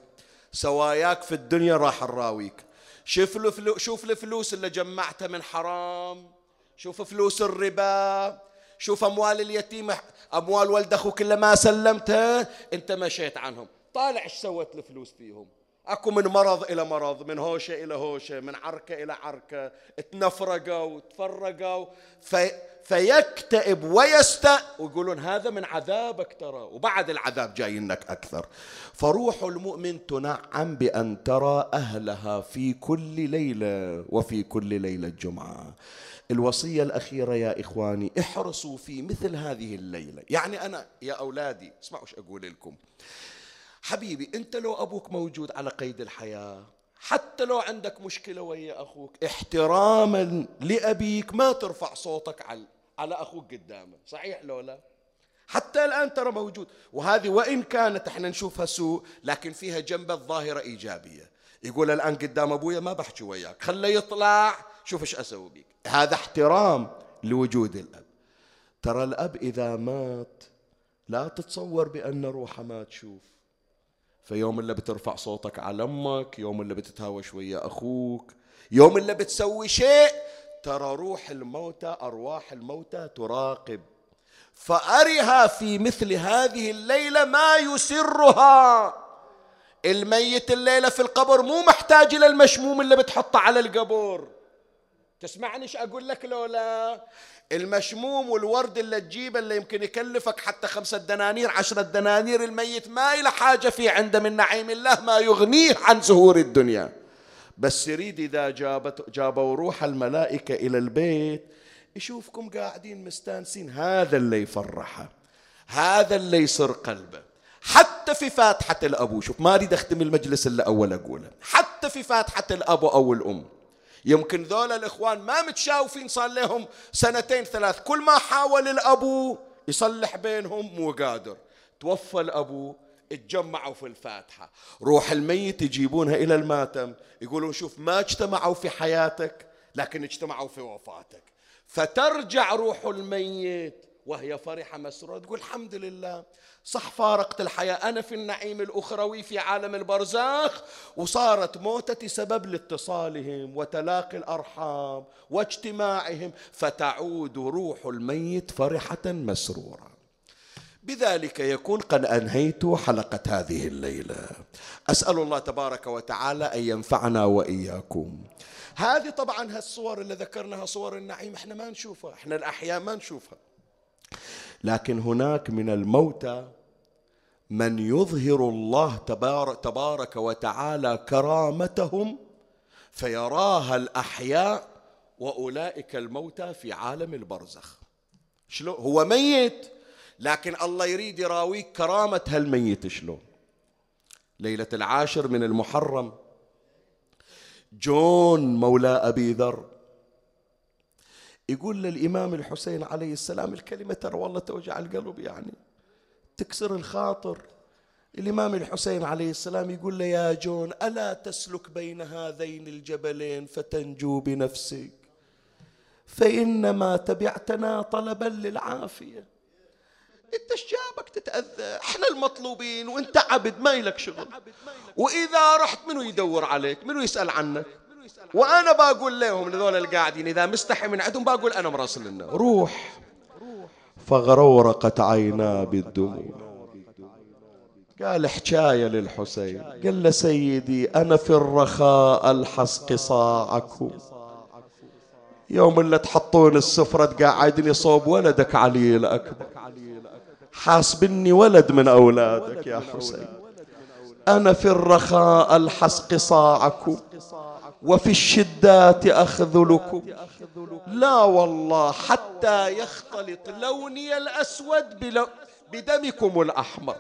سواياك في الدنيا راح نراويك. شوف الفلو شوف الفلوس اللي جمعتها من حرام. شوف فلوس الربا. شوف أموال اليتيم. أموال ولد أخوك اللي ما سلمتها أنت مشيت عنهم. طالع إيش سوت الفلوس فيهم؟ اكو من مرض إلى مرض من هوشة إلى هوشة من عركة إلى عركة تنفرقوا تفرقوا في فيكتئب ويستاء ويقولون هذا من عذابك ترى وبعد العذاب جاي أكثر. فروح المؤمن تنعم بأن ترى أهلها في كل ليلة وفي كل ليلة جمعه الوصية الأخيرة يا إخواني احرصوا في مثل هذه الليلة. يعني أنا يا أولادي اسمعوا إيش أقول لكم. حبيبي انت لو أبوك موجود على قيد الحياة حتى لو عندك مشكلة ويا أخوك احتراما لأبيك ما ترفع صوتك على على أخوك قدامه صحيح لو لا؟ حتى الآن ترى موجود وهذه وإن كانت إحنا نشوفها سوء لكن فيها جنب الظاهرة إيجابية. يقول الآن قدام أبويا ما بحكي وياك خله يطلع شوف إيش أسوي بك هذا احترام لوجود الأب. ترى الأب إذا مات لا تتصور بأن روحه ما تشوف. فيوم اللي بترفع صوتك على أمك يوم اللي بتتهاوش ويا أخوك يوم اللي بتسوي شيء ترى روح الموتى أرواح الموتى تراقب. فأرها في مثل هذه الليلة ما يسرها. الميت الليلة في القبر مو محتاج إلى المشموم اللي بتحطه على القبر تسمعني إيش أقول لك لولا؟ المشموم والورد اللي تجيبه اللي يمكن يكلفك حتى خمسة دنانير عشرة دنانير الميت ما إلى حاجة فيه عنده من نعيم الله ما يغنيه عن زهور الدنيا. بس يريد إذا جابت جابوا روح الملائكة إلى البيت يشوفكم قاعدين مستانسين هذا اللي يفرحه هذا اللي يصر قلبه. حتى في فاتحة الأبو شوف ما أريد أختم المجلس إلا أول أقوله حتى في فاتحة الأب أو الأم. يمكن ذولا الإخوان ما متشاوفين صار لهم سنتين ثلاث. كل ما حاول الأبو يصلح بينهم مو قادر. توفى الأبو اتجمعوا في الفاتحة. روح الميت يجيبونها إلى الماتم يقولون شوف ما اجتمعوا في حياتك لكن اجتمعوا في وفاتك. فترجع روح الميت. وهي فرحة مسرورة. تقول الحمد لله. صح فارقت الحياة. أنا في النعيم الأخروي في عالم البرزاخ وصارت موتتي سبب لاتصالهم وتلاقي الأرحام واجتماعهم فتعود روح الميت فرحة مسرورة. بذلك يكون قد أنهيت حلقة هذه الليلة. أسأل الله تبارك وتعالى أن ينفعنا وإياكم. هذه طبعا هالصور اللي ذكرناها صور النعيم إحنا ما نشوفها إحنا الأحياء ما نشوفها. لكن هناك من الموتى من يظهر الله تبارك, وتعالى كرامتهم فيراها الأحياء وأولئك الموتى في عالم البرزخ. شلون هو ميت لكن الله يريد يراويك كرامة هالميت. شلون ليلة العاشر من المحرم جون مولى أبي ذر يقول للإمام الحسين عليه السلام الكلمة ترى والله توجع القلب يعني. تكسر الخاطر. الإمام الحسين عليه السلام يقول له يا جون ألا تسلك بين هذين الجبلين فتنجو بنفسك؟ فإنما تبعتنا طلبا للعافية. أنت إيش جابك تتأذى؟ إحنا المطلوبين وإنت عبد ما لك شغل. وإذا رحت منو يدور عليك؟ منو يسأل عنك؟ وأنا بقول لهم لذول القاعدين إذا مستحي من عندهم بقول أنا مراسل لنا روح. فغرورقت عينا بالدموع. قال حكاية للحسين. قال له سيدي أنا في الرخاء ألحس قصاعكم يوم اللي تحطون السفرة تقعدني صوب ولدك علي الأكبر حاسبني ولد من أولادك يا حسين. أنا في الرخاء ألحس قصاعكم وفي الشدات أخذلكم. لا والله حتى يختلط لوني الأسود بدمكم الأحمر.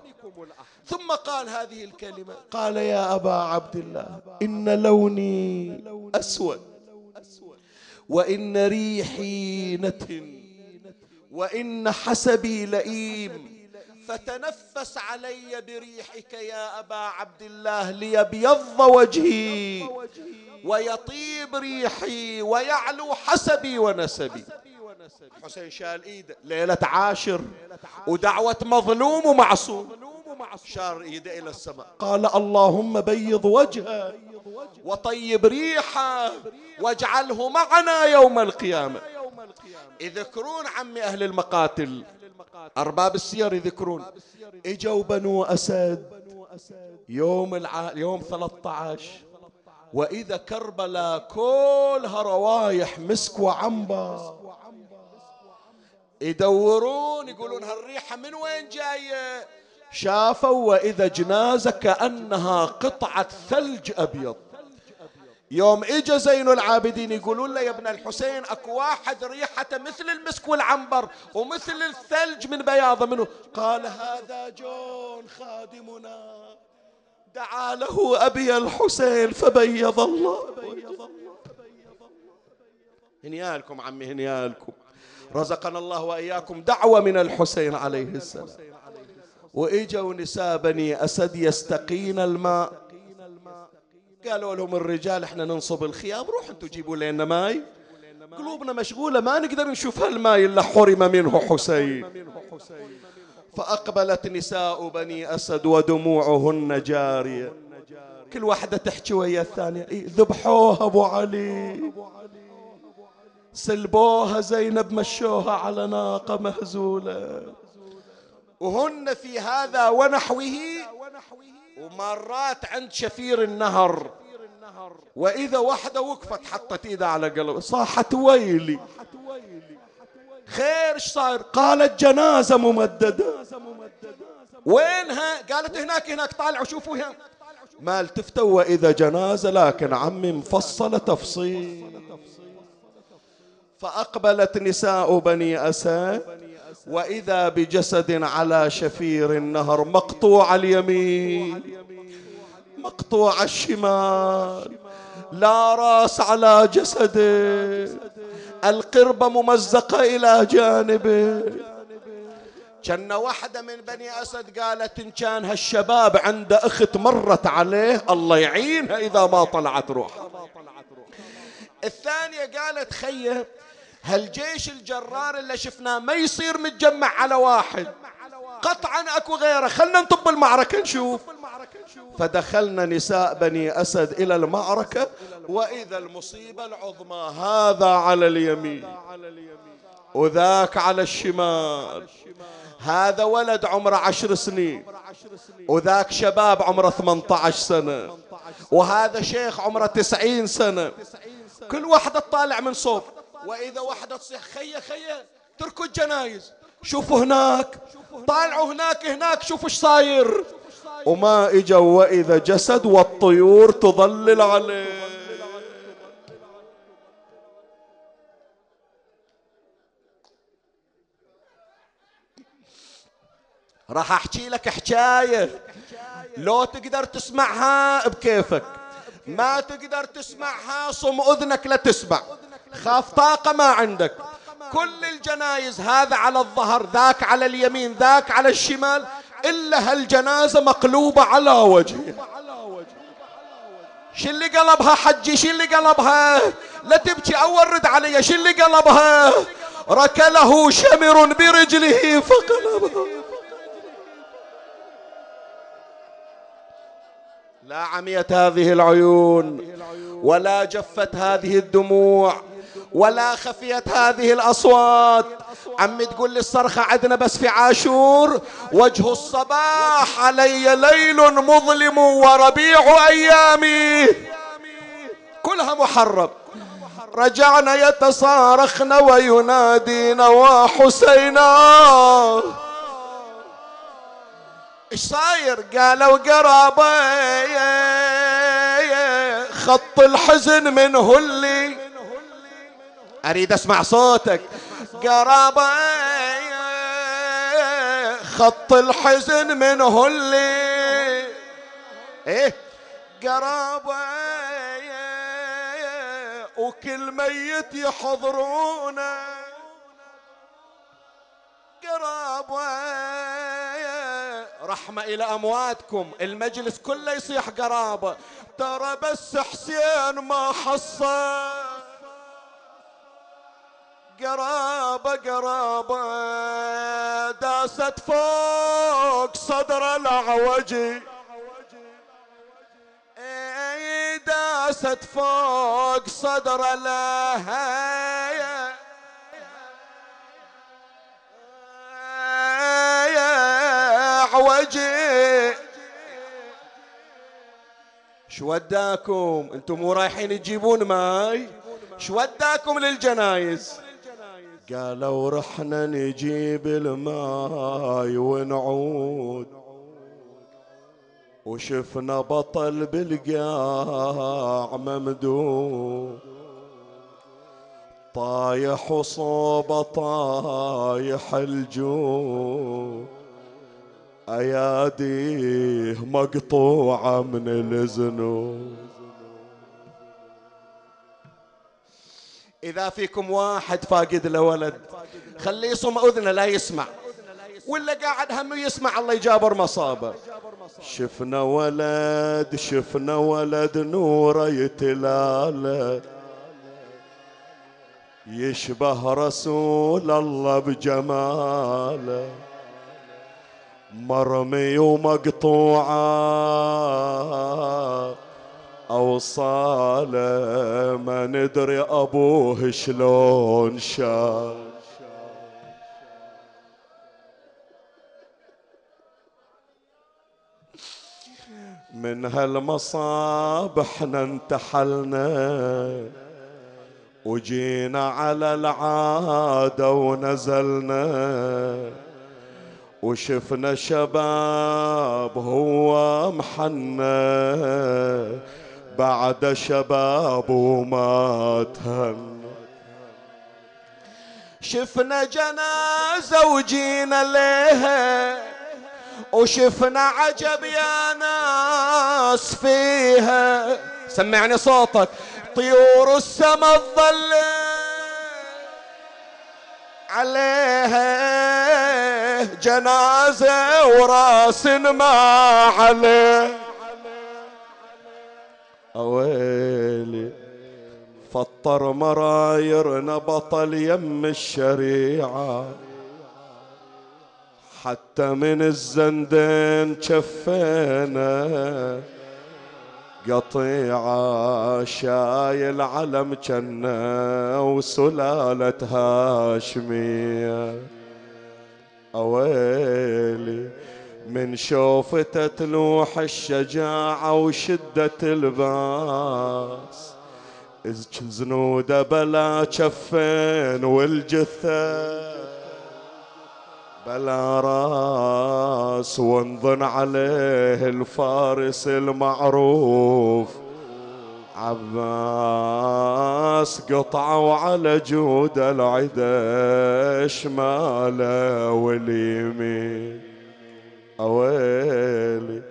ثم قال هذه الكلمة. قال يا أبا عبد الله إن لوني أسود وإن ريحي نتن وإن حسبي لئيم. فتنفس علي بريحك يا أبا عبد الله ليبيض وجهي. ويطيب ريحي ويعلو حسبي ونسبي. حسين شال ايده ليلة عاشر ودعوة مظلوم ومعصوم. شار ايده إلى السماء. قال اللهم بيض وجهه وطيب ريحه واجعله معنا يوم القيامة. يذكرون عمي أهل المقاتل. أرباب السير يذكرون. إجوا بنو أسد. يوم الع... يوم 13 وإذا كربلاء كلها روايح مسك وعنبر يدورون يقولون هالريحة من وين جاية؟ شافوا وإذا جنازة كأنها قطعة ثلج أبيض. يوم اجى زين العابدين يقولون له يا ابن الحسين أكو واحد ريحته مثل المسك والعنبر ومثل الثلج من بياضه منه. قال هذا جون خادمنا. دعا له أبي الحسين فبيض الله. هنيالكم عمي هنيالكم. رزقنا الله وإياكم دعوة من الحسين عليه السلام. وإجوا نساء بني أسد يستقين الماء. قالوا لهم الرجال إحنا ننصب الخيام روحوا أنتم جيبوا لنا ماي. قلوبنا مشغولة ما نقدر نشوف هالماي إلا حرم منه حسين. فأقبلت نساء بني أسد ودموعهن جارية. كل واحدة تحكي ويا الثانية إيه ذبحوها أبو علي. سلبوها زينب مشوها على ناقة مهزولة. وهن في هذا ونحوه ومرات عند شفير النهر. وإذا وحدة وقفت حطت إيدها على قلبها صاحت ويلي. خير إيش صاير؟ قالت جنازة ممددة. وينها قالت هناك هناك طالعوا شوفوا هنا ما التفتوا وإذا جنازة لكن عمي مفصلة تفصيل. فأقبلت نساء بني أسد وإذا بجسد على شفير النهر مقطوع اليمين مقطوع الشمال لا رأس على جسده. القربة ممزقة إلى جانبه. كان واحدة من بني أسد قالت إن كان هالشباب عنده أخت مرت عليه الله يعينها إذا ما طلعت روح الثانية قالت خيه هالجيش الجرار اللي شفناه ما يصير متجمع على واحد. قطعا أكو غيره. خلنا نطب المعركة نشوف. فدخلنا نساء بني أسد إلى المعركة وإذا المصيبة العظمى هذا على اليمين وذاك على الشمال. هذا ولد عمره عشر سنين وذاك شباب عمره 18 سنة وهذا شيخ عمره 90 سنة. كل واحدة تطالع من صوب وإذا واحدة تصيح خيه خيه تركوا الجنايز. شوفوا هناك. طالعوا هناك هناك. شوفوا إيش صاير. وما اجا وإذا جسد والطيور تظلل عليه. راح أحكي لك حكاية. لو تقدر تسمعها بكيفك. ما تقدر تسمعها صم أذنك لا تسمع. خاف طاقة ما عندك. كل الجنايز هذا على الظهر ذاك على اليمين ذاك على الشمال إلا هالجنازة مقلوبة على وجهها شو اللي قلبها حجي؟ شو اللي قلبها؟ لا تبكي أول رد علي شو اللي قلبها؟ ركله شمر برجله فقلبها. لا عميت هذه العيون ولا جفت هذه الدموع. ولا خفيت هذه الأصوات. عمي تقول لي الصرخة عندنا بس في عاشور. وجه الصباح علي ليل مظلم وربيع أيامي. كلها محرم رجعنا يتصارخن وينادين وحسينا. إيش صاير؟ قالوا قرابة خط الحزن منه اللي أريد أسمع صوتك. قرابة خط الحزن منه اللي إيه؟ قرابة وكل ميت يحضرونه. قرابة رحمة إلى أمواتكم. المجلس كله يصيح قرابة. ترى بس حسين ما حصل. قرابة قرابة داست فوق صدر الأعوجي داست فوق صدر الأهاية وجه شو وداكم؟ أنتم مو رايحين تجيبون ماي؟ شو وداكم للجنايز؟ قالوا رحنا نجيب الماي ونعود. وشفنا بطل بالقاع ممدود. طايح وصوب طايح الجود. أياديه مقطوعة من الذنوب إذا فيكم واحد فاقد له ولد خليه يصم أذنه لا يسمع. ولا قاعد هم يسمع الله يجابر مصابه. شفنا ولد شفنا ولد نوره يتلاله. يشبه رسول الله بجماله. مرمي ومقطوعة. أوصاله ما ندري أبوه شلون شال. من هالمصاب إحنا انتحلنا وجينا على العادة ونزلنا. وشفنا شباب هو محنى بعد شباب وما تهنى شفنا جنازة وجينا ليها وشفنا عجب يا ناس فيها. سمعني صوتك طيور السما تظلل عليها. جنازة وراس ما عليه أويلي فطر مرايرنا بطل يم الشريعة. حتى من الزندين شفينا قطيعة شايل علم جنة وسلالة هاشمية. أويلي من شوفته تلوح الشجاعة وشدة الباس. زنوده بلا شفين والجثة بلا راس وانظن عليه الفارس المعروف. عباس قطعوا على جود العدا شماله واليمين. أويلي.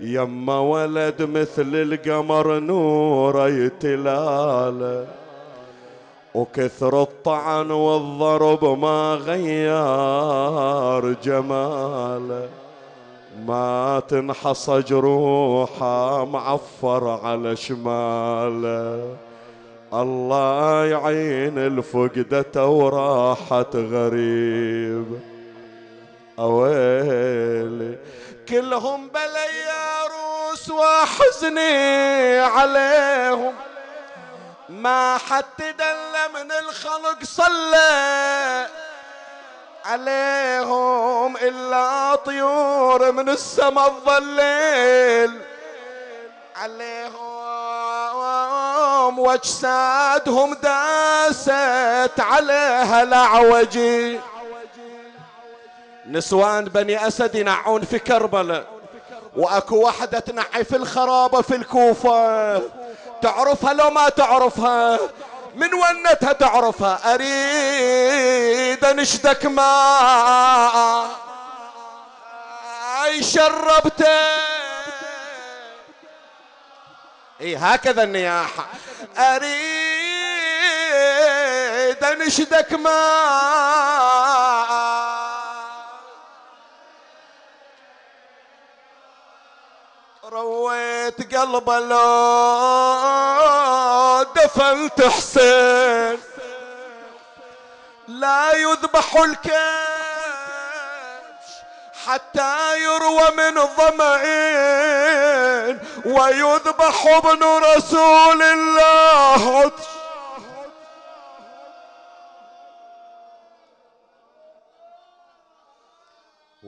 يما ولد مثل القمر نوره يتلاله وكثر الطعن والضرب ما غير جماله ما تنحصى جروحه معفر على شماله الله يعين الفقدة وراحت غريب. أويلي كلهم بلي روس وحزني عليهم. ما حد دل من الخلق صلى عليهم إلا طيور من السما الظليل. عليهم واجسادهم داست عليها الأعوجي. نسوان بني أسد ينعون في كربلاء وأكو وحدة تنعي في الخرابة في الكوفة. تعرفها لو ما تعرفها من ونتها تعرفها. أريد انشدك ما اي شربته. إي هكذا النياحة. أريد انشدك ما رويت قلبه لو دفنت حسين. لا يذبح الكبش حتى يروى من ظمئين ويذبح ابن رسول الله.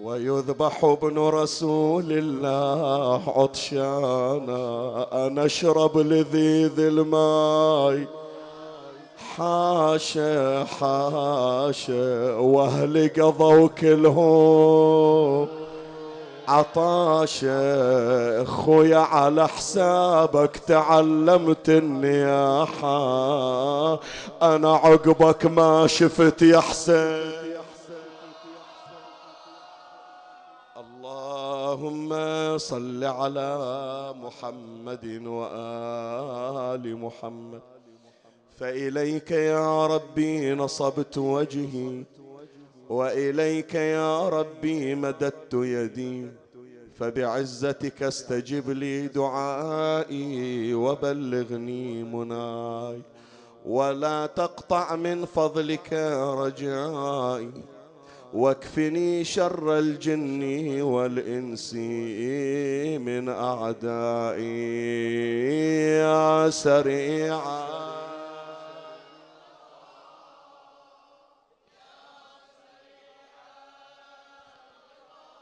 ويذبح ابن رسول الله عطشانا أنا أشرب لذيذ الماي حاشا حاشا واهلي قضوا كلهم عطاشة اخويا على حسابك تعلمت النياحة. أنا عقبك ما شفت يا حسين. اللهم صل على محمد وآل محمد. فإليك يا ربي نصبت وجهي وإليك يا ربي مددت يدي. فبعزتك استجب لي دعائي وبلغني مناي ولا تقطع من فضلك رجائي واكفني شر الجن والإنس من أعدائي يا سريعا.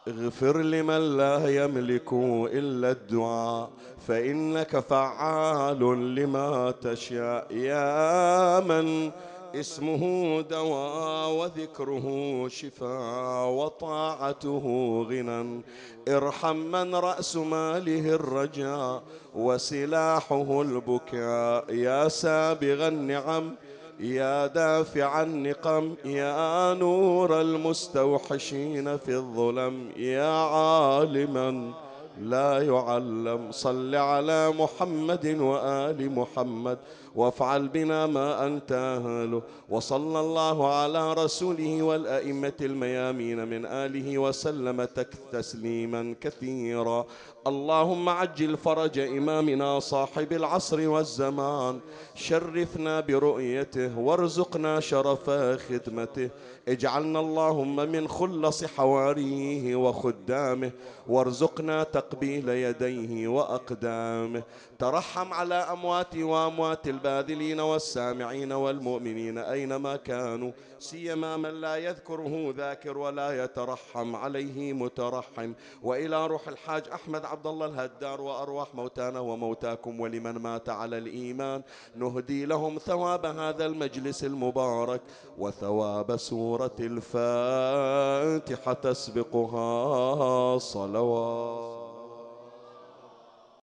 اغفر لمن لا يملك إلا الدعاء فإنك فعال لما تشاء. يا من اسمه دواء وذكره شفاء وطاعته غنى. ارحم من رأس ماله الرجاء وسلاحه البكاء. يا سابغ النعم يا دافع النقم يا نور المستوحشين في الظلم. يا عالما لا يعلم. صل على محمد وآل محمد. وافعل بنا ما أنت أهله وصلى الله على رسوله والأئمة الميامين من آله وسلم تسليما كثيرا. اللهم عجل فرج إمامنا صاحب العصر والزمان. شرفنا برؤيته وارزقنا شرف خدمته. اجعلنا اللهم من خلص حواريه وخدامه. وارزقنا تقبيل يديه وأقدامه. ترحم على أمواتي وأموات الباذلين والسامعين والمؤمنين أينما كانوا سيما من لا يذكره ذاكر ولا يترحم عليه مترحم. وإلى روح الحاج أحمد عبد الله الهدار وأرواح موتانا وموتاكم ولمن مات على الإيمان نهدي لهم ثواب هذا المجلس المبارك وثواب سورة الفاتحة تسبقها صلوات.